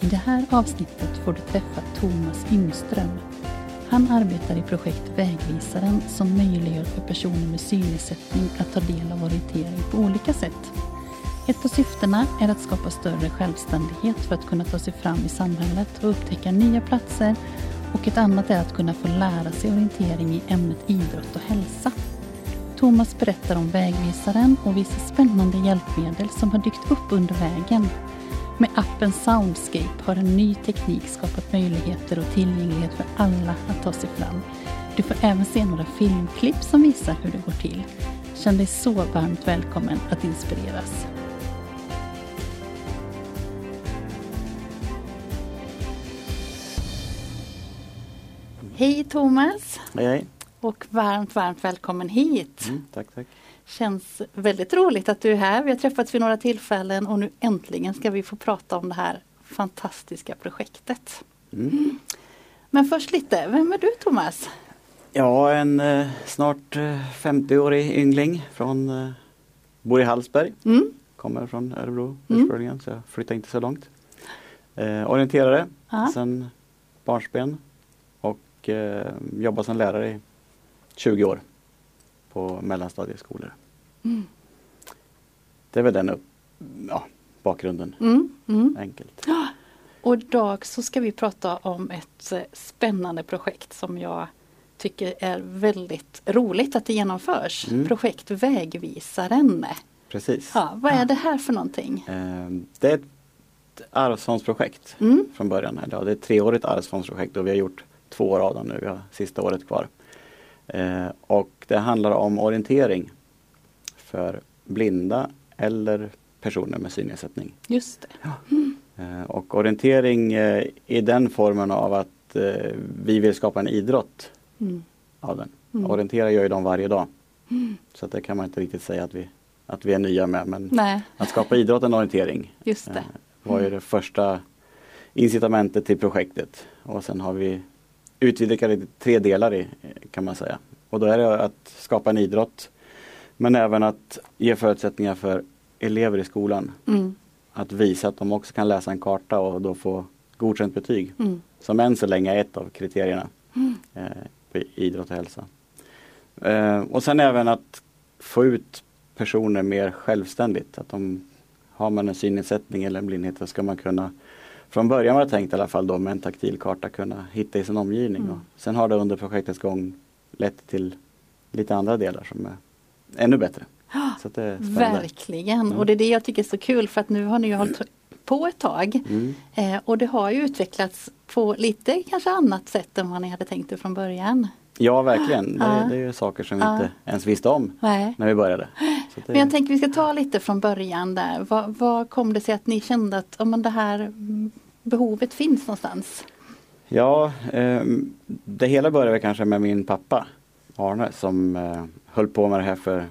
I det här avsnittet får du träffa Thomas Yngström. Han arbetar i projekt Vägvisaren som möjliggör för personer med synnedsättning att ta del av orientering på olika sätt. Ett av syftena är att skapa större självständighet för att kunna ta sig fram i samhället och upptäcka nya platser och ett annat är att kunna få lära sig orientering i ämnet idrott och hälsa. Thomas berättar om vägvisaren och visar spännande hjälpmedel som har dykt upp under vägen. Med appen Soundscape har en ny teknik skapat möjligheter och tillgänglighet för alla att ta sig fram. Du får även se några filmklipp som visar hur det går till. Känn dig så varmt välkommen att inspireras. Hej Thomas! Hej hej! Och varmt, varmt välkommen hit! Mm, tack tack! Känns väldigt roligt att du är här. Vi har träffats vid några tillfällen och nu äntligen ska vi få prata om det här fantastiska projektet. Mm. Men först lite, vem är du Thomas? Ja, en eh, snart eh, 50-årig yngling från eh, Bor i Hallsberg. Mm. Kommer från Örebro Mm. ursprungligen så jag flyttar inte så långt. Eh, orienterare Ja. sen barnsben och eh, jobbar som lärare i 20 år på mellanstadieskolor. Mm. Det är väl den ja, bakgrunden, Mm. Mm. enkelt. Och idag så ska vi prata om ett eh, spännande projekt som jag tycker är väldigt roligt att det genomförs. Mm. Projekt Vägvisaren. Precis. Ja, vad är det här för någonting? Eh, det är ett arvsfondsprojekt Mm. från början. Eller, ja, det är ett treårigt arvsfondsprojekt och vi har gjort två år av dem nu. Vi har sista året kvar. Eh, och det handlar om orientering för blinda eller personer med synnedsättning. Just det. Eh, och orientering eh, i den formen av att eh, vi vill skapa en idrott Mm. av den. Mm. Orientera gör ju de varje dag. Så att det kan man inte riktigt säga att vi, att vi är nya med. Men Nej, att skapa idrotten orientering just det. var ju det första incitamentet till projektet. Och sen har vi utvidgat det till tre delar i, kan man säga. Och då är det att skapa en idrott men även att ge förutsättningar för elever i skolan Mm. att visa att de också kan läsa en karta och då få godkänt betyg. Mm. Som än så länge är ett av kriterierna eh, på idrott och hälsa. Eh, och sen även att få ut personer mer självständigt. Att de, har man en synnedsättning eller en blindhet så ska man kunna från början var det tänkt i alla fall då med en taktil karta kunna hitta i sin omgivning. Mm. Och sen har det under projektets gång lett till lite andra delar som är ännu bättre. Verkligen Mm. och det är det jag tycker är så kul för att nu har ni ju hållit på ett tag. Mm. Eh, och det har ju utvecklats på lite kanske annat sätt än vad ni hade tänkt er från början. Ja verkligen, det, Ja. det är ju saker som vi Ja. inte ens visste om Nej. när vi började. Det, Men jag tänker vi ska ta lite från början där. Vad, vad kom det sig att ni kände att om det här behovet finns någonstans? Ja, eh, det hela började kanske med min pappa Arne som eh, höll på med det här för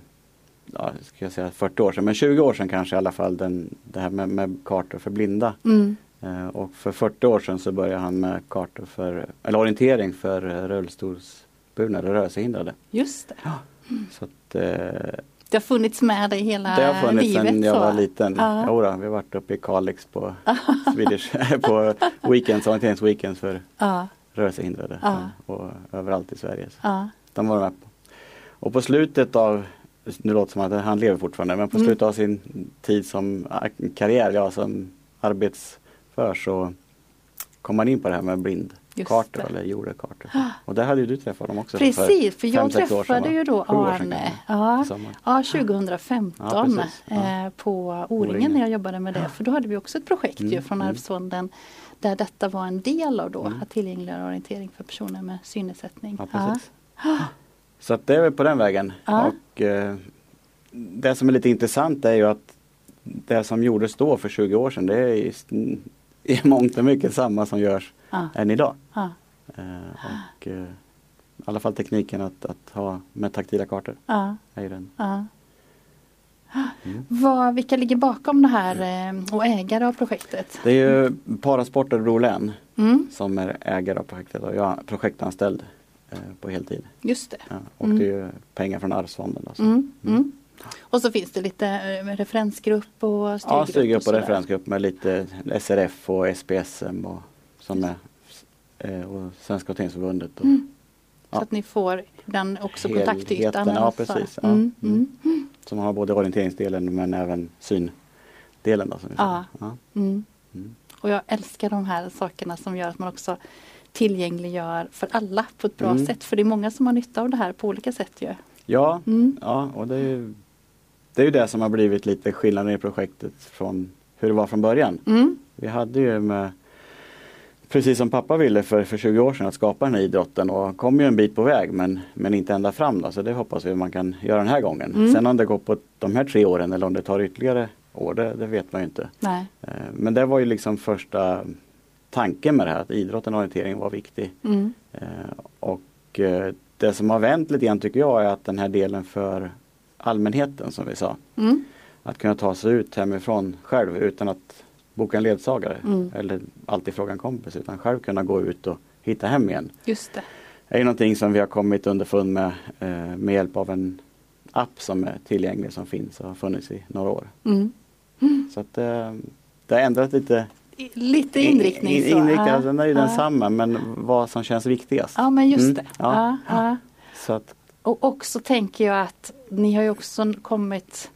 ja, ska jag säga 40 år sedan, men 20 år sedan kanske i alla fall, den, det här med, med kartor för blinda. Mm. Eh, och för 40 år sedan så började han med kartor för, eller orientering för eh, rullstolsburna eller rörelsehindrade. Just det. Så att, eh, Det har funnits med dig hela det har funnits livet. sedan jag så. var liten. Ja. Jodå, vi har varit uppe i Kalix på Swedish, på weekends, orienteringsweekends för Ja, rörelsehindrade Ja. och överallt i Sverige. Så ja, de var med. Och på slutet av, nu låter det som att han lever fortfarande, men på Mm. slutet av sin tid som karriär, ja som arbetsför så kom han in på det här med blind, Just kartor det. eller. Och där hade ju du träffat dem också. Precis, för jag fem, träffade ju då Arne ja, ja, 2015 Ja, eh, på O-ringen när jag jobbade med det. För då hade vi också ett projekt ju Mm, från mm. Arvsfonden där detta var en del av då, Mm. att tillgängliggöra orientering för personer med synnedsättning. Ja, precis. Så att det är på den vägen. Ja. Och eh, Det som är lite intressant är ju att det som gjordes då för 20 år sedan det är i, i mångt och mycket samma som görs Ja, än idag. ja, Eh, och eh, I alla fall tekniken att, att ha med taktila kartor. ja, Är den. ja. Mm. Vad, vilka ligger bakom det här eh, och ägare av projektet? Det är ju Parasport Örebro län Mm, som är ägare av projektet och jag är projektanställd på heltid. just det. Ja, och Mm. det är ju pengar från Arvsfonden. Alltså. Mm, mm. Och så finns det lite eh, referensgrupp och styrgrupp. Ja, styrgrupp och sådär. referensgrupp med lite SRF och SPSM och, som är, eh, och Svenska Orienteringsförbundet. Och, Mm. Så Ja. att ni får den också Helheten, kontaktytan. ja, precis, ja. Mm, Mm. Som har både orienteringsdelen men även syndelen. Då, som vi Ja. Och jag älskar de här sakerna som gör att man också tillgängliggör för alla på ett bra Mm. sätt. För det är många som har nytta av det här på olika sätt ju. Ja, Mm. ja, och det är, ju, det är ju det som har blivit lite skillnaden i projektet från hur det var från början. Mm. Vi hade ju med, precis som pappa ville för, för 20 år sedan, att skapa den här idrotten och kom ju en bit på väg men, men inte ända fram då, så det hoppas vi man kan göra den här gången. Mm. Sen om det går på de här tre åren eller om det tar ytterligare år, det, det vet man ju inte. Nej. Eh, Men det var ju liksom första tanken med det här, att idrotten och orientering var viktig. Mm. Eh, Och eh, det som har vänt lite grann tycker jag är att den här delen för allmänheten som vi sa, Mm. att kunna ta sig ut hemifrån själv utan att boka en ledsagare Mm. eller alltid fråga en kompis utan själv kunna gå ut och hitta hem igen. Just det. Det är någonting som vi har kommit underfund med eh, med hjälp av en app som är tillgänglig som finns och har funnits i några år. Mm. Så att det har ändrat lite Lite inriktning. in- så. inriktning, alltså, den är ju Ja. densamma men vad som känns viktigast. Ja men just Mm, det. ja. Ja. Så att, Och också tänker jag att ni har ju också kommit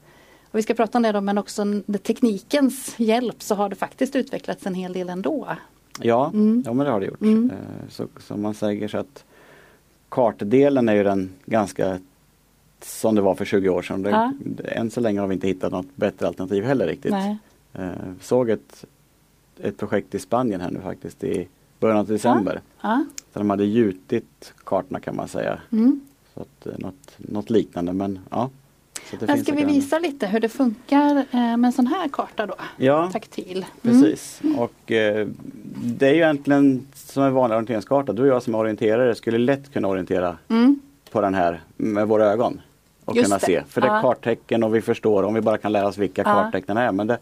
och vi ska prata om det då, men också med teknikens hjälp så har det faktiskt utvecklats en hel del ändå. ja, Mm. ja men det har det gjort. Mm. Eh, Så, som man säger så att kartdelen är ju den ganska som det var för 20 år sedan. Det, Ja. Än så länge har vi inte hittat något bättre alternativ heller riktigt. Nej. Eh, såg ett, ett projekt i Spanien här nu faktiskt i början av december. Ja. Där de hade gjutit kartorna kan man säga. Mm. Så att, eh, något, något liknande men ja. Så Men ska vi visa lite hur det funkar eh, med en sån här karta då? Ja, Taktil. Mm. precis. Och eh, det är ju egentligen som en vanlig orienteringskarta. Du och jag som är orienterare skulle lätt kunna orientera Mm. på den här med våra ögon. Och Just kunna det. se. För det är Ja. karttecken och vi förstår om vi bara kan lära oss vilka Ja. karttecknen är. Men det,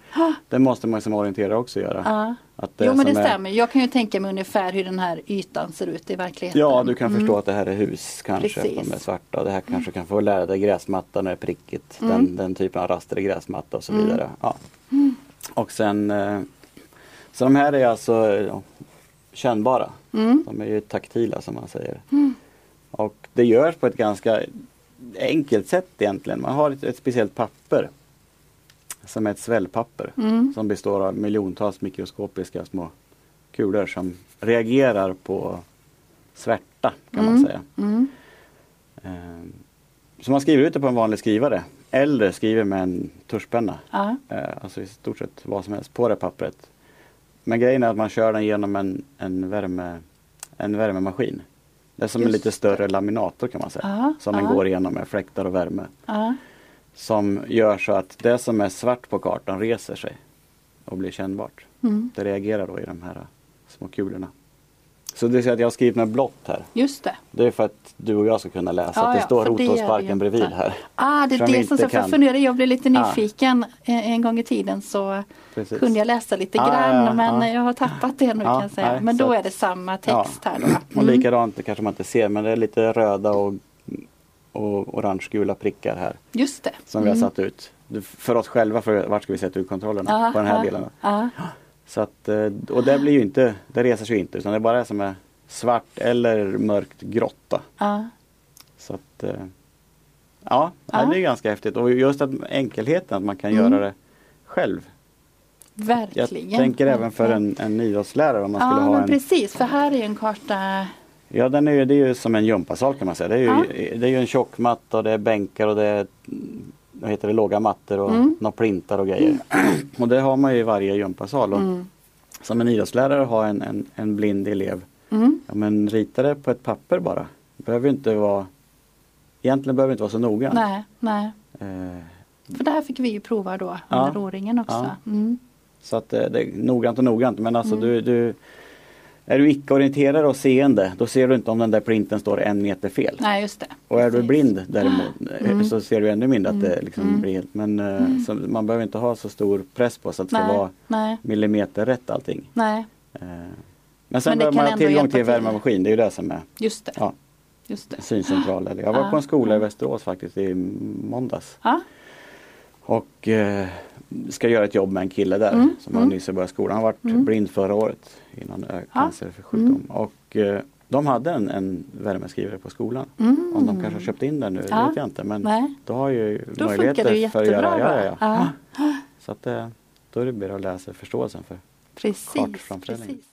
det måste man som orienterare också göra. Ja. Att Jo men det är- stämmer. Jag kan ju tänka mig ungefär hur den här ytan ser ut i verkligheten. Ja, du kan Mm. förstå att det här är hus kanske. Precis. De är svarta det här kanske kan få lära dig gräsmatta när det är prickigt. Mm. Den, den typen av raster i gräsmatta och så vidare. Ja. Och sen eh, Så de här är alltså kännbara. Mm. De är ju taktila som man säger. Och det görs på ett ganska enkelt sätt egentligen. Man har ett, ett speciellt papper som är ett svällpapper Mm. som består av miljontals mikroskopiska små kulor som reagerar på svärta kan man säga. Mm. Ehm, Så man skriver ut det på en vanlig skrivare eller skriver med en tuschpenna. Ja. Eh, Alltså i stort sett vad som helst på det pappret. Men grejen är att man kör den genom en, en, värme, en värmemaskin. Det är som en Just lite större laminator kan man säga. Ja, som den ja. går igenom med fläktar och värme. Ja. Som gör så att det som är svart på kartan reser sig och blir kännbart. Mm. Det reagerar då i de här små kulorna. Så är så att jag har skrivit med blått här. Just det. Det är för att du och jag ska kunna läsa. Ja, att det ja, står inte. bredvid här. Ah, det är vi det som jag funderade, jag blev lite Ja. nyfiken eh, en gång i tiden så Precis. kunde jag läsa lite Ja, grann ja, men ja. jag har tappat det nu Ja, kan jag säga. nej, men då är det samma text här då. Och Mm. likadant, det kanske man inte ser, men det är lite röda och, och orange-gula prickar här. Just det. Som vi Mm. har satt ut. För oss själva, för vart ska vi sätta ut kontrollerna Ja, på den här ja, delen. Ja. Så att, eh, och det blir ju inte, det reser sig inte utan det är bara det som är svart eller mörkt grått. Ja. Så att, eh, ja, Ja. det är ganska häftigt. Och just att enkelheten, att man kan Mm. göra det själv. Verkligen. Jag tänker även för en, en idrottslärare om man ja, skulle ha men en precis, för här är ju en karta Ja den är ju, det är ju som en gympasal kan man säga. Det är ju, Ja. det är ju en tjock matta och det är bänkar och det är vad heter det, låga mattor och Mm. några plintar och grejer. Och det har man ju i varje gympasal. Och Mm. Som en idrottslärare har en, en, en blind elev. Mm. Ja, men rita det på ett papper bara. Behöver inte vara Egentligen behöver inte vara så noga. Nej, nej. Eh, För det här fick vi ju prova då Ja. under O-ringen också. Ja. Mm. Så att eh, det är noggrant och noggrant men alltså Mm. du, du Är du icke-orienterad och seende då ser du inte om den där printen står en meter fel. Nej, just det. Och är du blind däremot eh, Mm. så ser du ännu mindre att det Mm. liksom Mm. blir helt men eh, så man behöver inte ha så stor press på så att det ska vara nej, millimeter rätt allting. nej, Eh, Men sen Men behöver man ha tillgång till till. värmemaskin, det är ju det som är just det. Ja. Just det. syncentral. Jag var Ja. på en skola i Västerås faktiskt i måndags. Ja. Och eh, ska göra ett jobb med en kille där Mm, som mm. nyss börjat skolan. Han varit Mm. blind förra året innan ö- cancersjukdom. Och eh, de hade en, en värmeskrivare på skolan. Mm. Om de kanske har köpt in den nu, Ja. vet jag inte. Men Nej, då har ju då möjligheter det ju för att göra ja, ja, ja. Ja, Så att, eh, då är det bara att läsa förståelsen för precis. kartframställning. precis.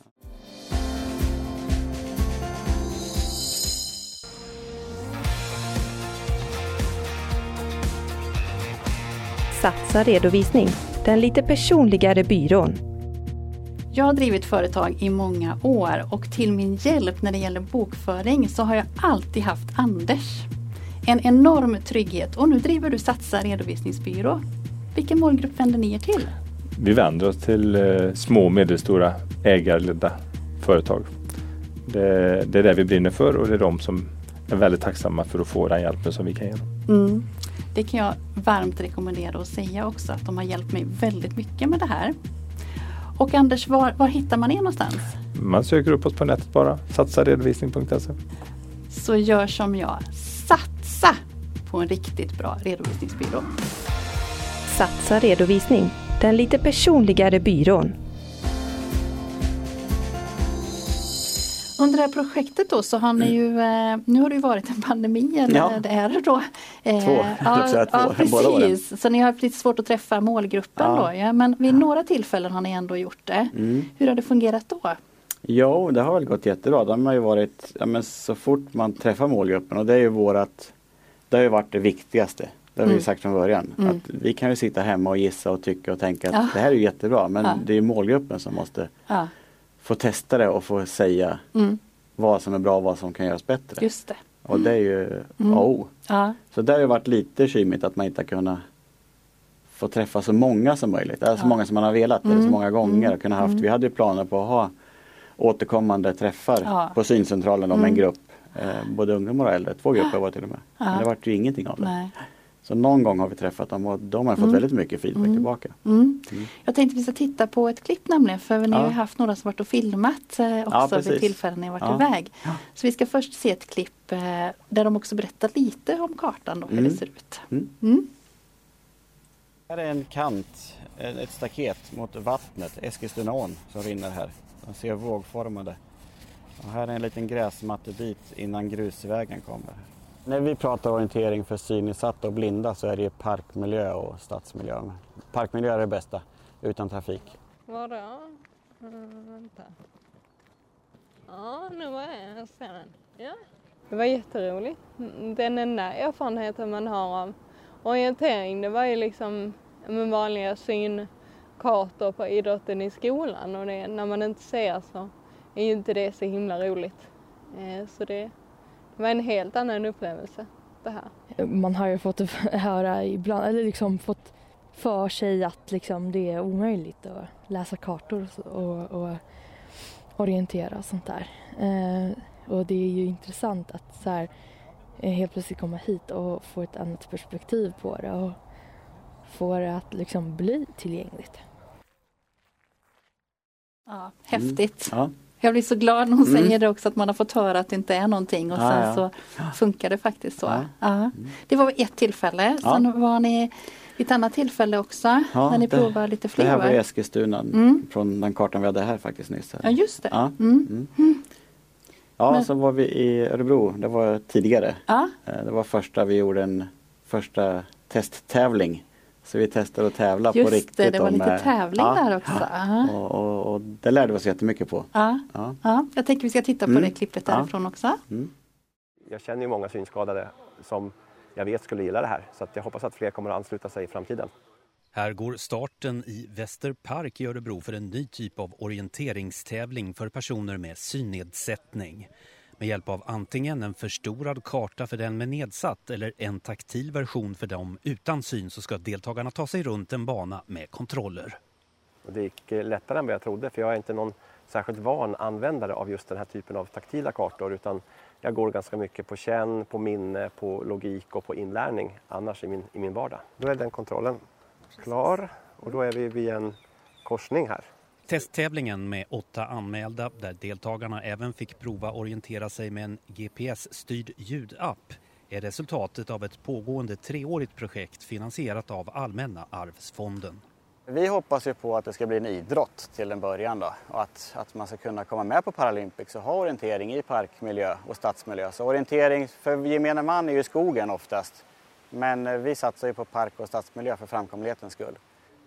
Satsa redovisning, den lite personligare byrån. Jag har drivit företag i många år och till min hjälp när det gäller bokföring så har jag alltid haft Anders. En enorm trygghet och nu driver du Satsa redovisningsbyrå. Vilken målgrupp vänder ni er till? Vi vänder oss till eh, små och medelstora ägarledda företag. Det, det är det vi brinner för och det är de som är väldigt tacksamma för att få den hjälpen som vi kan ge dem. Det kan jag varmt rekommendera att säga också att de har hjälpt mig väldigt mycket med det här. Och Anders, var, var hittar man er någonstans? Man söker upp oss på nätet bara, satsaredovisning.se. Så gör som jag, satsa på en riktigt bra redovisningsbyrå. Satsa redovisning, den lite personligare byrån. Under det här projektet då så har ni ju, eh, nu har det ju varit en pandemi eller Ja. det är det då. Eh, Två, ja, två, åren. precis. Så ni har haft lite svårt att träffa målgruppen Ja. då. Ja. Men vid några tillfällen har ni ändå gjort det. Mm. Hur har det fungerat då? Jo, det har väl gått jättebra. De har ju varit, ja, men så fort man träffar målgruppen och det är ju vårat, det har ju varit det viktigaste. Det har vi Mm. sagt från början. Mm. Att vi kan ju sitta hemma och gissa och tycka och tänka att Ja. det här är jättebra men Ja. det är målgruppen som måste Ja, få testa det och få säga mm, vad som är bra och vad som kan göras bättre. just det. Och det är ju Mm. O. Ja, Så det har ju varit lite kymigt att man inte har kunnat få träffa så många som möjligt. Eller så Ja. många som man har velat eller så Mm. många gånger. Mm. Och kunnat haft. Mm. Vi hade ju planer på att ha återkommande träffar Ja. på syncentralen om Mm. en grupp. Eh, både ungdomar och äldre, två grupper var det till och med. Men det vart ju ingenting av det. nej. Så någon gång har vi träffat dem och de har fått Mm. väldigt mycket feedback Mm. tillbaka. Mm. Mm. Jag tänkte vi ska titta på ett klipp nämligen för ni har Ja. ju haft några som varit och filmat eh, Ja, också vid precis. tillfällen ni har varit Ja. iväg. Ja. Så vi ska först se ett klipp eh, där de också berättar lite om kartan och hur Mm. det ser ut. Mm. Mm. Här är en kant, ett staket mot vattnet, Eskilstunaån som rinner här. De ser vågformade. Och här är en liten gräsmattebit innan grusvägen kommer. När vi pratar orientering för synnedsatta och blinda så är det parkmiljö och stadsmiljö. Parkmiljö är det bästa, utan trafik. Vadå? Mm, vänta. Ja, nu var jag jag ser den. Ja. Det var jätteroligt. Mm, Den enda erfarenheten man har av orientering det var ju liksom med vanliga synkartor på idrotten i skolan och det, när man inte ser så är ju inte det så himla roligt. Eh, Så det, det var en helt annan upplevelse det här. man har ju fått höra ibland, eller liksom fått för sig att liksom det är omöjligt att läsa kartor och, och, orientera och sånt där. Eh, och det är ju intressant att så här, eh, helt plötsligt komma hit och få ett annat perspektiv på det och få det att liksom bli tillgängligt. Ja, häftigt. Ja, Jag blir så glad när hon Mm. säger det också att man har fått höra att det inte är någonting och Ja, sen ja. så funkar det faktiskt så. Ja. Ja. Det var ett tillfälle. Ja. Sen var ni vid ett annat tillfälle också Ja, när ni det- provar lite det fler här var i? Eskilstuna Mm. från den kartan vi hade här faktiskt nyss. Här. Ja just det. Ja. Mm. Mm. Ja, Men- så var vi i Örebro, det var tidigare. Ja. Eh, Det var första vi gjorde en första testtävling Så vi testade att tävla Just på riktigt. det, det var lite eh, tävling ja, där också. Ja. Och, och, och det lärde vi oss jättemycket på. Ja. Ja. Ja. Jag tänker vi ska titta på Mm. det klippet Ja. därifrån också. Jag känner ju många synskadade som jag vet skulle gilla det här så att jag hoppas att fler kommer att ansluta sig i framtiden. Här går starten i Västerpark i Örebro för en ny typ av orienteringstävling för personer med synnedsättning. Med hjälp av antingen en förstorad karta för den med nedsatt eller en taktil version för dem utan syn så ska deltagarna ta sig runt en bana med kontroller. Det gick eh, lättare än vad jag trodde för jag är inte någon särskilt van användare av just den här typen av taktila kartor utan jag går ganska mycket på känn, på minne, på logik och på inlärning annars i min, i min vardag. Då är den kontrollen klar och då är vi vid en korsning här. Testtävlingen med åtta anmälda där deltagarna även fick prova orientera sig med en GPS-styrd ljudapp är resultatet av ett pågående treårigt projekt finansierat av Allmänna arvsfonden. Vi hoppas ju på att det ska bli en idrott till en början då och att, att man ska kunna komma med på Paralympics och ha orientering i parkmiljö och stadsmiljö. Så orientering för gemene man är ju skogen oftast. Men vi satsar ju på park och stadsmiljö för framkomlighetens skull.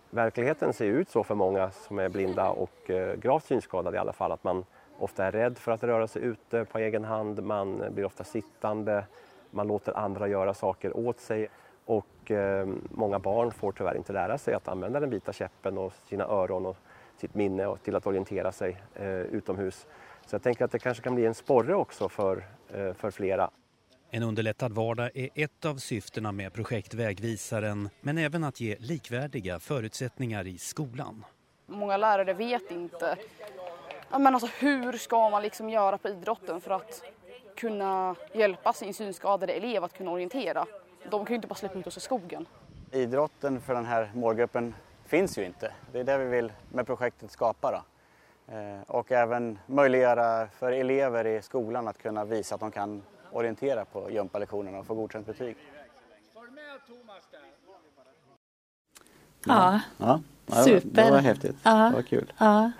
Verkligheten ser ut så för många som är blinda och eh, gravt synskadade i alla fall att man ofta är rädd för att röra sig ute på egen hand, man blir ofta sittande, man låter andra göra saker åt sig och eh, många barn får tyvärr inte lära sig att använda den vita käppen och sina öron och sitt minne till att orientera sig eh, utomhus. Så jag tänker att det kanske kan bli en sporre också för, för flera. En underlättad vardag är ett av syftena med projekt Vägvisaren men även att ge likvärdiga förutsättningar i skolan. Många lärare vet inte men alltså, hur ska man liksom göra på idrotten för att kunna hjälpa sin synskadade elev att kunna orientera. De kan ju inte bara släppa ut oss i skogen. Idrotten för den här målgruppen finns ju inte. Det är det vi vill med projektet skapa. Då. Eh, Och även möjliggöra för elever i skolan att kunna visa att de kan orientera på gympalektionerna och få godkänt betyg. Ja, Ja, ja, det var- Super. Det var häftigt. Ja. Det var kul. ja.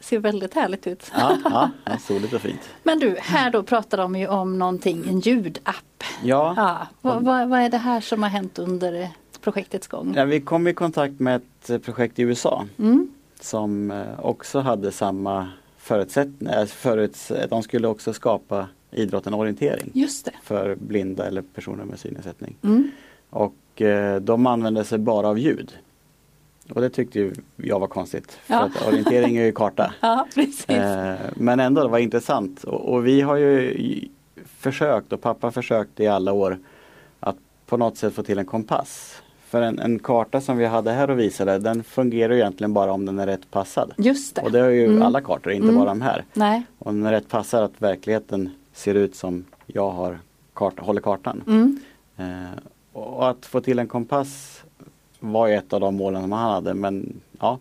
Ser väldigt härligt ut. Ja, ja, ja, soligt och fint. Men du, här då pratar de ju om någonting, en ljudapp. Ja, Ja, vad, vad, vad är det här som har hänt under eh, projektets gång? Ja, vi kom i kontakt med ett eh, projekt i USA Mm. som eh, också hade samma förutsättningar. Föruts de skulle också skapa idrotten orientering Just det. för blinda eller personer med synnedsättning. Mm. Och eh, de använde sig bara av ljud. Och det tyckte jag var konstigt. För Ja. att orientering är ju karta. Ja. Eh, men ändå, det var intressant. Och, och vi har ju försökt och pappa försökte i alla år att på något sätt få till en kompass. För en, en karta som vi hade här och visade den fungerar ju egentligen bara om den är rätt passad. Just det. Och det är ju Mm. alla kartor, inte Mm. bara de här. Nej. Och den är rätt passad att verkligheten ser ut som jag har kart, håller kartan. Mm. Eh, och att få till en kompass var ett av de målen som han hade men ja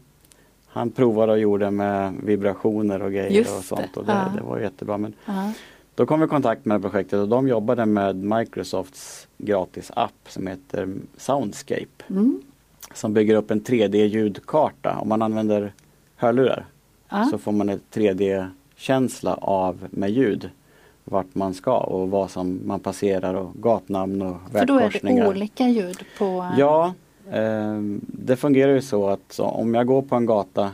Han provade och gjorde med vibrationer och grejer Just och sånt och det, ja. det var jättebra. Men Ja. då kom vi i kontakt med projektet och de jobbade med Microsofts gratis app som heter Soundscape. Mm. Som bygger upp en 3D ljudkarta. Om man använder hörlurar Ja. så får man en 3D-känsla av med ljud vart man ska och vad som man passerar och gatnamn och För då är vägkorsningar. det olika ljud på... Ja, eh, det fungerar ju så att så om jag går på en gata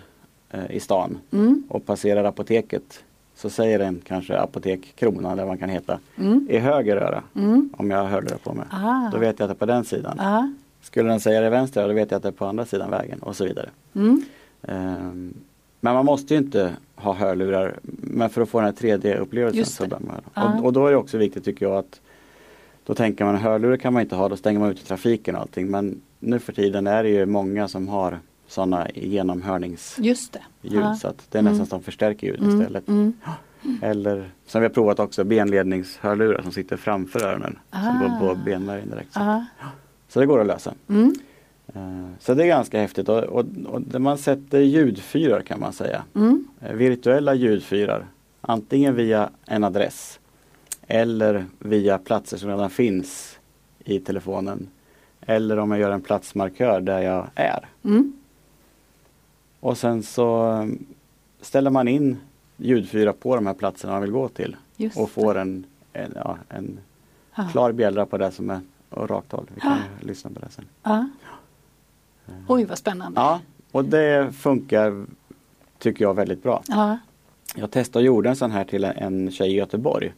eh, i stan Mm. och passerar apoteket så säger den kanske apotek Krona eller vad man kan heta Mm. i höger öra Mm. om jag har hörlurar på mig. Ah. Då vet jag att det är på den sidan. Ja. Skulle den säga det i vänster öra då vet jag att det är på andra sidan vägen och så vidare. Mm. Men man måste ju inte ha hörlurar men för att få den här 3D-upplevelsen Just så bör man. Ja. och, och då är det också viktigt tycker jag att då tänker man hörlurar kan man inte ha, då stänger man ut trafiken och allting. Men nu för tiden är det ju många som har sådana genomhörningsljud Just det. Ja. så att det är Mm. nästan som förstärker ljud Mm. istället. Mm. Eller som vi har provat också benledningshörlurar som sitter framför öronen. Som Ah. går på benmärgen direkt. Så. Ja. så det går att lösa. Eh, Så det är ganska häftigt och, och, och man sätter ljudfyrar kan man säga. Mm. Eh, Virtuella ljudfyrar. Antingen via en adress eller via platser som redan finns i telefonen. Eller om jag gör en platsmarkör där jag är. Mm. Och sen så eh, ställer man in ljudfyrar på de här platserna man vill gå till. Just och får en, en, ja, en klar bjällra på det som är och rakt håll. Vi kan lyssna på det sen. Ja. Oj vad spännande. Ja, och det funkar tycker jag väldigt bra. Ja. Jag testade och gjorde en sån här till en tjej i Göteborg.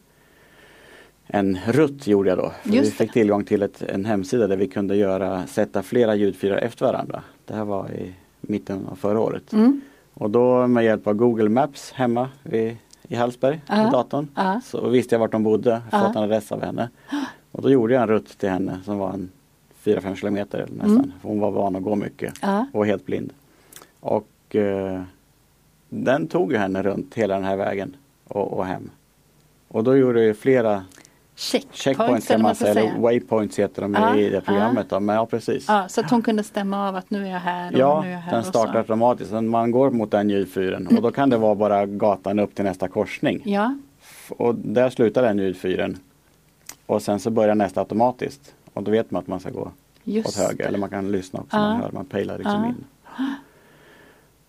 En rutt gjorde jag då. Vi fick tillgång till ett, en hemsida där vi kunde göra, sätta flera ljudfiler efter varandra. Det här var i mitten av förra året. Mm. Och då med hjälp av Google Maps hemma vid, i Hallsberg, i datorn, Ja. så visste jag vart de bodde, fått en adress av henne. Och då gjorde jag en rutt till henne som var en 4-5 kilometer eller nästan. Mm. Hon var van att gå mycket Ja. och helt blind. Och eh, den tog henne runt hela den här vägen och, och hem. Och då gjorde jag flera Checkpoints, checkpoints kan man säga, eller waypoints heter de Ja, i det programmet. Då. Men ja precis. Ja, så att hon kunde stämma av att nu är jag här och Ja, nu är jag här. den startar automatiskt. Man går mot den ljudfyren och då kan det vara bara gatan upp till nästa korsning. Ja, Och där slutar den ljudfyren. Och sen så börjar nästa automatiskt. Och då vet man att man ska gå just åt höger. Eller man kan lyssna också. Ja. Man hör, man pejlar liksom Ja. in.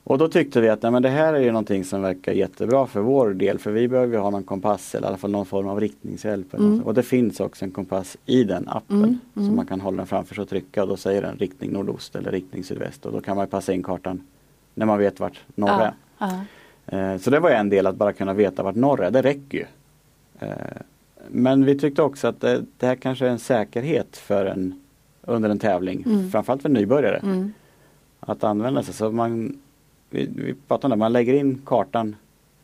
Och då tyckte vi att nej, men det här är ju någonting som verkar jättebra för vår del. För vi behöver ju ha någon kompass eller i alla fall någon form av riktningshjälp. Mm. Och det finns också en kompass i den appen. Mm, Så mm. man kan hålla den framför sig och trycka och då säger den riktning nordost eller riktning sydväst. Och då kan man passa in kartan när man vet vart norr är. ja. Eh, Så det var en del att bara kunna veta vart norr är, det räcker ju. Men vi tyckte också att det, det här kanske är en säkerhet för en under en tävling, Mm. framförallt för nybörjare. Mm. Att använda sig. Så man, vi, vi pratade om det, man lägger in kartan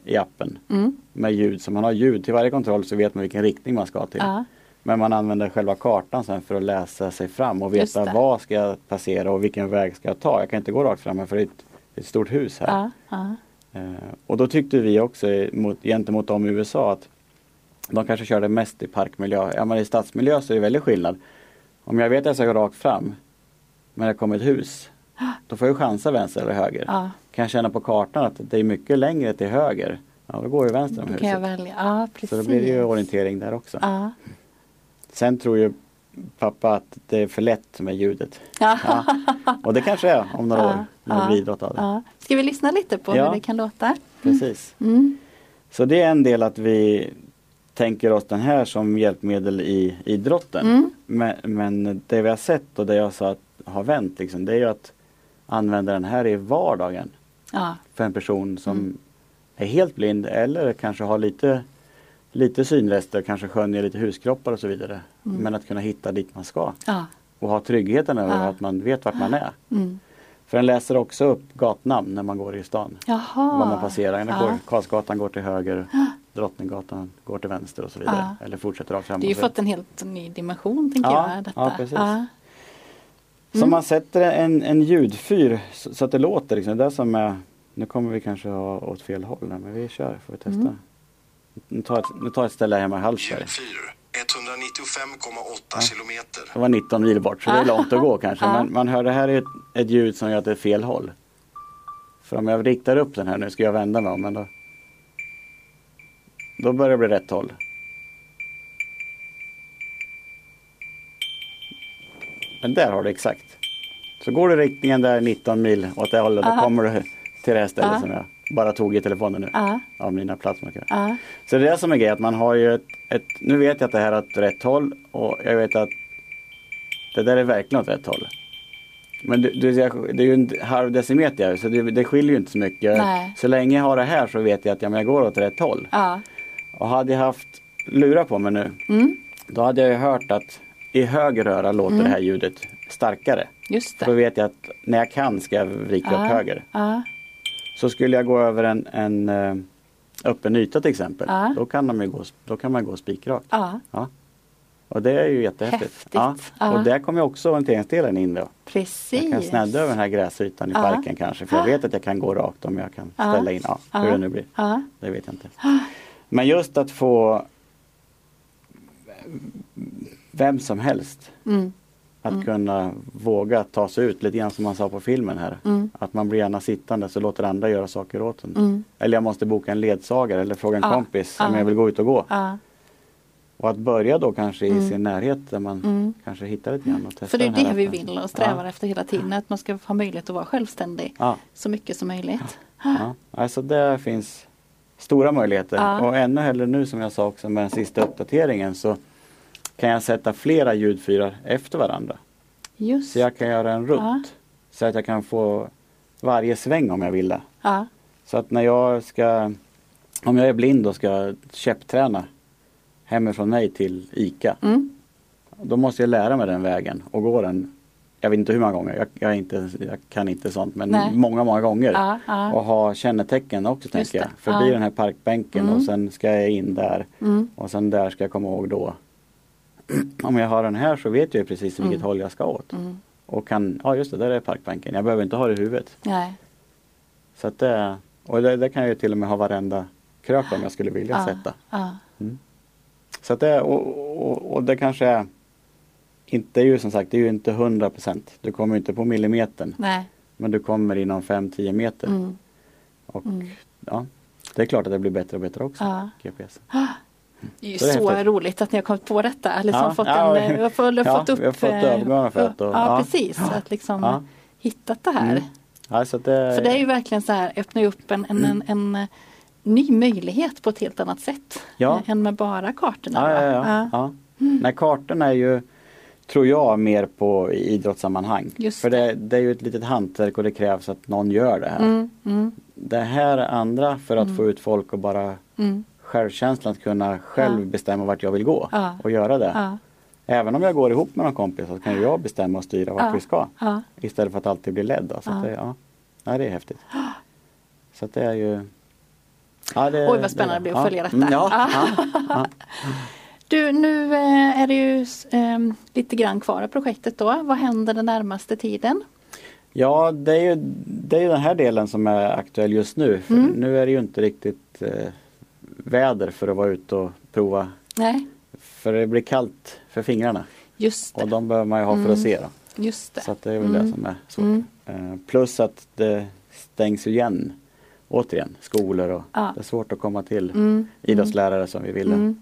i appen Mm. med ljud. Så man har ljud till varje kontroll så vet man vilken riktning man ska till. Ja. Men man använder själva kartan sen för att läsa sig fram och veta vad ska jag passera och vilken väg ska jag ta. Jag kan inte gå rakt fram för det är ett, ett stort hus här. Ja. Eh, och då tyckte vi också mot, gentemot dem i USA att de kanske körde mest i parkmiljö. Ja men i stadsmiljö så är det väldigt skillnad. Om jag vet att jag ska gå rakt fram men det kommer ett hus. Då får jag chansa vänster eller höger. ja. Kan jag känna på kartan att det är mycket längre till höger. Ja då går jag vänster om Då kan jag huset. välja. Ja, precis. Så då blir det ju orientering där också. Ja. Sen tror ju pappa att det är för lätt med ljudet. Ja. Och det kanske är om några år när det blir idrott av det. Ska vi lyssna lite på hur det kan låta? Precis. Mm. Så det är en del att vi tänker oss den här som hjälpmedel i idrotten. Mm. Men, men det vi har sett och det jag sa att har vänt liksom, det är ju att använda den här i vardagen Ja. för en person som Mm. är helt blind eller kanske har lite, lite synrester, kanske skönjer lite huskroppar och så vidare. Mm. Men att kunna hitta dit man ska Ja. och ha tryggheten över Ja. att man vet vart man är. Mm. För den läser också upp gatnamn när man går i stan. Jaha. Var man passerar. Den går, Karlsgatan går till höger, Drottninggatan går till vänster och så vidare. Eller fortsätter rakt Det har framåt. ju fått en helt ny dimension tänker Ja, jag. Detta. ja, precis. Ja. Så Mm. man sätter en, en ljudfyr så, så att det låter. Liksom. Det som är, nu kommer vi kanske ha åt fel håll men vi kör, får vi testa. Mm. Nu, tar ett, nu tar jag ett ställe hemma i Hallsberg. 195,8 kilometer. Det var 19 mil bort så det är långt att gå kanske. Ja. Men man hör det här är ett, ett ljud som gör att det är fel håll. För om jag riktar upp den här nu ska jag vända mig om. Men då, då börjar det bli rätt håll. Men där har du exakt. Så går du riktningen där 19 mil åt det hållet då Aha. kommer du till det här stället Ja. som jag bara tog i telefonen nu. Ja. Av mina platsmarkörer. Så det är det som är grejen, att man har ju ett, ett, nu vet jag att det här är åt rätt håll och jag vet att det där är verkligen åt rätt håll. Men det, det, det är ju en halv decimeter så det, det skiljer ju inte så mycket. Nej. Så länge jag har det här så vet jag att ja, jag går åt rätt håll. Ja. Och hade jag haft lurar på mig nu Mm. då hade jag ju hört att i höger öra låter det här ljudet starkare. Just För då det. vet jag att när jag kan ska jag vrika Ja. upp höger. Ja. Så skulle jag gå över en, en eh, öppen yta till exempel. Ja. Då, kan de gå, då kan man gå spikrakt. Ja. Och det är ju jättehäftigt. Häftigt. Ja. Ja. Och där kommer också orienteringsdelen in då. Precis. Jag kan snedda över den här gräsytan i Ja. parken kanske. För jag vet att jag kan gå rakt om jag kan ställa in. Ja, hur det nu blir. Det vet jag inte. Men just att få vem som helst Mm. att kunna våga ta sig ut lite grann som man sa på filmen här. Mm. Att man blir gärna sittande så låter andra göra saker åt en. Mm. Eller jag måste boka en ledsagare eller fråga en Ja. kompis Ja. om jag vill gå ut och gå. Ja. Och att börja då kanske i Mm. sin närhet där man Mm. kanske hittar lite grann och testar För det är det vi appen. vill och strävar ja. efter hela tiden. Att man ska ha möjlighet att vara självständig Ja, så mycket som möjligt. ja. Alltså det finns stora möjligheter. Ja. Och ännu hellre nu som jag sa också med den sista uppdateringen så kan jag sätta flera ljudfyrar efter varandra. Just Så jag kan göra en rutt. Ja. Så att jag kan få varje sväng om jag vill det. Ja. Så att när jag ska, om jag är blind och ska käppträna hemifrån mig till ICA. Mm. Då måste jag lära mig den vägen och gå den, jag vet inte hur många gånger, jag, jag, inte, jag kan inte sånt men Nej. många, många gånger. Ja, ja. Och ha kännetecken också tänker jag. det. Förbi Ja. den här parkbänken Mm. och sen ska jag in där. Mm. Och sen där ska jag komma ihåg då. Om jag har den här så vet jag precis vilket Mm. håll jag ska åt. Mm. Och kan, ja just det, där är parkbänken. Jag behöver inte ha det i huvudet. Nej. Så att det, och det, det kan jag ju till och med ha varenda krök om jag skulle vilja Ja. sätta. Ja. Så att det, och, och, och det kanske är inte, är ju som sagt, det är ju inte 100 procent. Du kommer inte på millimetern. Nej. Men du kommer inom 5-10 meter. Mm. Och Mm. ja, det är klart att det blir bättre och bättre också. Ja. GPS. Det är ju Så är så häftigt. roligt att ni har kommit på detta. Liksom Ja, fått ja, en, eh, ja, fått upp, vi har fått eh, ögonen för det ja, precis. Att liksom hittat det här. Mm. Ja, så det, För det är ju verkligen så här, öppnar ju upp en, en, en, en eh, ny möjlighet på ett helt annat sätt. Ja. Än med bara kartorna. Ja, ja, ja. ja. Nej, kartorna är ju, tror jag, mer på i idrottssammanhang. Just För det, det är ju ett litet hantverk och det krävs att någon gör det här. Mm, mm, Det här är andra för att Mm. få ut folk och bara mm. självkänslan att kunna själv Ja. bestämma vart jag vill gå Ja. och göra det. Ja, Även om jag går ihop med någon kompis så kan jag bestämma och styra vart vi ska. Istället för att alltid bli ledd. Så det, ja. Ja, det är häftigt. Så det är ju ja, det, Oj vad spännande det blir att ja. följa detta. Mm, ja. Du, nu eh, är det ju eh, lite grann kvar av projektet då. Vad händer den närmaste tiden? ja det, är ju, det är ju den här delen som är aktuell just nu. Mm. Nu är det ju inte riktigt eh, väder för att vara ute och prova. Nej, För det blir kallt för fingrarna just och det. de behöver man ju ha för att se. Då. Just det. Så det är väl Mm. det som är svårt. Mm. Eh, plus att det stängs igen återigen, skolor och Ja. det är svårt att komma till Mm. idrottslärare som vi ville.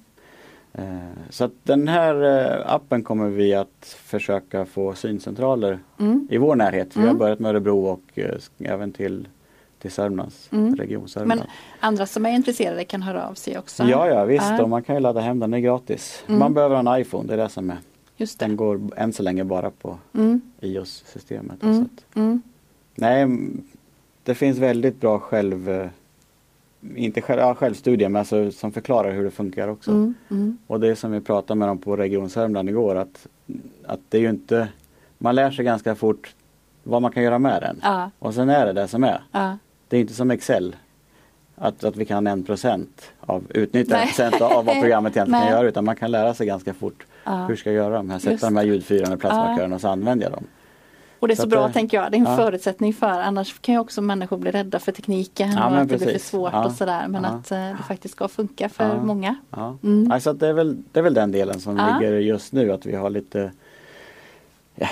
Eh, Så att den här eh, appen kommer vi att försöka få syncentraler Mm. i vår närhet. Vi har Mm. börjat med Örebro och eh, även till, till Sörmlands Mm. region Sörmland. Men andra som är intresserade kan höra av sig också. Ja, ja visst och man kan ju ladda hem den, den är gratis. Mm. Man behöver en iPhone, det är det som är. Just det. Den går än så länge bara på Mm. iOS-systemet. Så att, Mm. nej, det finns väldigt bra själv, inte själv, ja, självstudier men alltså, som förklarar hur det funkar också. Mm. Mm. Och det som vi pratade med dem på Region Sörmland igår att, att det är ju inte, man lär sig ganska fort vad man kan göra med den. Ja. Och sen är det det som är. Ja. Det är inte som Excel. Att, att vi kan en procent av, utnyttja en procent av vad programmet egentligen kan göra utan man kan lära sig ganska fort hur ska jag göra de här, Just sätta de här ljudfyrarna, platsmarkörerna Ja. och så använder jag dem. Och det är Så så bra det- tänker jag. Det är en ja. förutsättning för annars kan ju också människor bli rädda för tekniken Ja, och att det blir för precis. svårt Ja. och sådär. Men att eh, det faktiskt ska funka för många. Ja. Mm. Alltså det, är väl, det är väl den delen som ligger just nu att vi har lite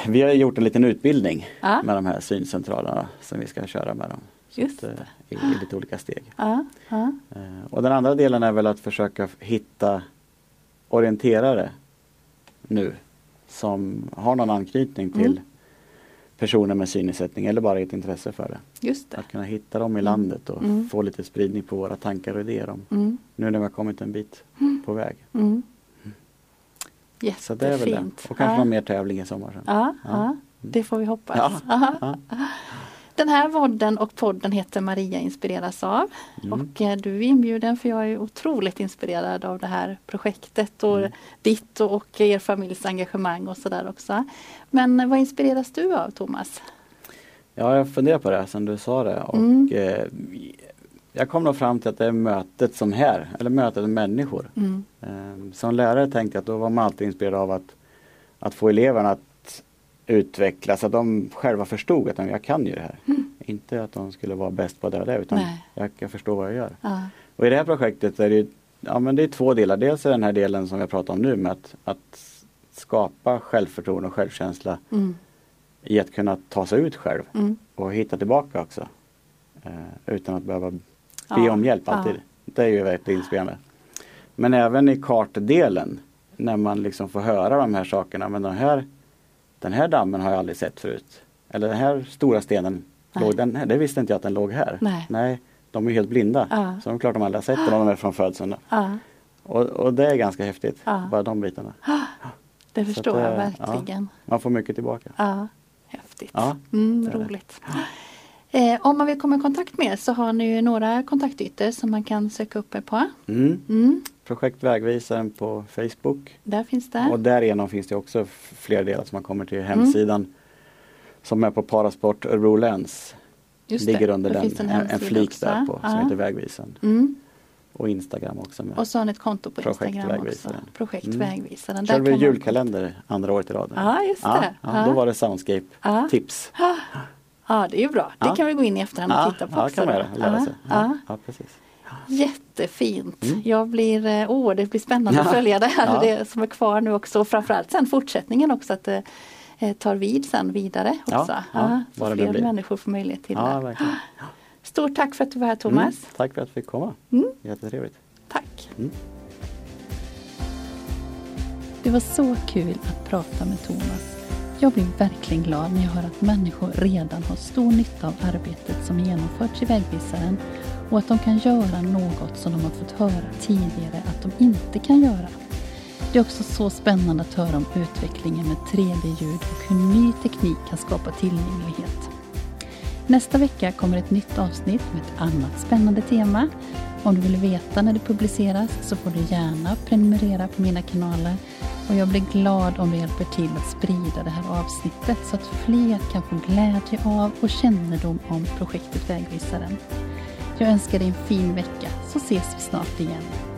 Vi har gjort en liten utbildning med de här syncentralerna som vi ska köra med dem. Just att, eh, i, I lite olika steg. Ja. Ja. Eh, Och den andra delen är väl att försöka hitta orienterare nu som har någon anknytning till Mm. Personer med synnedsättning eller bara ett intresse för det. Just det. Att kunna hitta dem i landet och Mm. få lite spridning på våra tankar och idéer om Mm. nu när vi har kommit en bit på väg. Mm. Så det är väl det. Jättefint. Och kanske ja. någon mer tävling i sommar sen. Ja, Ja. det får vi hoppas. Ja. Den här vodden och podden heter Maria inspireras av. Mm. Och eh, du är inbjuden för jag är otroligt inspirerad av det här projektet och Mm. ditt och, er familjs engagemang och sådär också. Men eh, vad inspireras du av Thomas? Ja, jag funderar på det sen du sa det och Mm. eh, jag kom nog fram till att det är mötet som här, eller mötet med människor. Mm. Eh, som lärare tänkte jag att då var man alltid inspirerad av att, att få eleverna att utvecklas, att de själva förstod att de, jag kan ju det här. Inte att de skulle vara bäst på det och det utan Mm. Nej. jag, förstår vad jag gör. Ja. Och i det här projektet är det, ja, men det är två delar. Dels är den här delen som jag pratar om nu med att, att skapa självförtroende och självkänsla Mm. i att kunna ta sig ut själv Mm. och hitta tillbaka också. Eh, utan att behöva be Ja, om hjälp ja. alltid. Det är ju väldigt inspirerande. Men även i kartdelen när man liksom får höra de här sakerna. Men den här, den här dammen har jag aldrig sett förut. Eller den här stora stenen, Nej. låg den här, det visste inte jag att den låg här. Nej. de är helt blinda. Ja. Så det är klart de aldrig har sett den om de är från födseln. Ja, Och, och det är ganska häftigt. Ja. Bara de bitarna. det förstår att jag det- verkligen. Man får mycket tillbaka. Ja, häftigt. mm, roligt. Eh, om man vill komma i kontakt med er så har ni ju några kontaktytor som man kan söka upp er på. Mm. Mm. Projekt Vägvisaren på Facebook. Där finns det. Och därigenom finns det också fler delar som man kommer till hemsidan. Mm. Som är på Parasport Örebro Läns. Just Ligger det. under den, en, en flik också. där på som heter Vägvisaren. Mm. Och Instagram också. och så har ni ett konto på Projekt Instagram också. Projekt mm. Vägvisaren. Körde vi julkalender andra året i rad. Ja, just det. Ja, ja, då var det Soundscape-tips. Ja, det är ju bra. Det kan vi gå in i efterhand och titta på ja, också. Kan man göra, lära sig. Ja, ja. precis. Jättefint. Mm. Jag blir, eh, åh, det blir spännande att följa det här det som är kvar nu också. Och framförallt sen fortsättningen också att det eh, tar vid sen vidare också. Ja, ja, så fler människor får möjlighet till ja, det. Verkligen. Stort tack för att du var här Thomas. Mm, tack för att vi fick komma. Mm. Jättetrevligt. Tack. Mm. Det var så kul att prata med Thomas. Jag blir verkligen glad när jag hör att människor redan har stor nytta av arbetet som genomförts i vägvisaren och att de kan göra något som de har fått höra tidigare att de inte kan göra. Det är också så spännande att höra om utvecklingen med 3D-ljud och hur ny teknik kan skapa tillgänglighet. Nästa vecka kommer ett nytt avsnitt med ett annat spännande tema. Om du vill veta när det publiceras så får du gärna prenumerera på mina kanaler och jag blir glad om du hjälper till att sprida det här avsnittet så att fler kan få glädje av och kännedom om projektet Vägvisaren. Jag önskar dig en fin vecka så ses vi snart igen.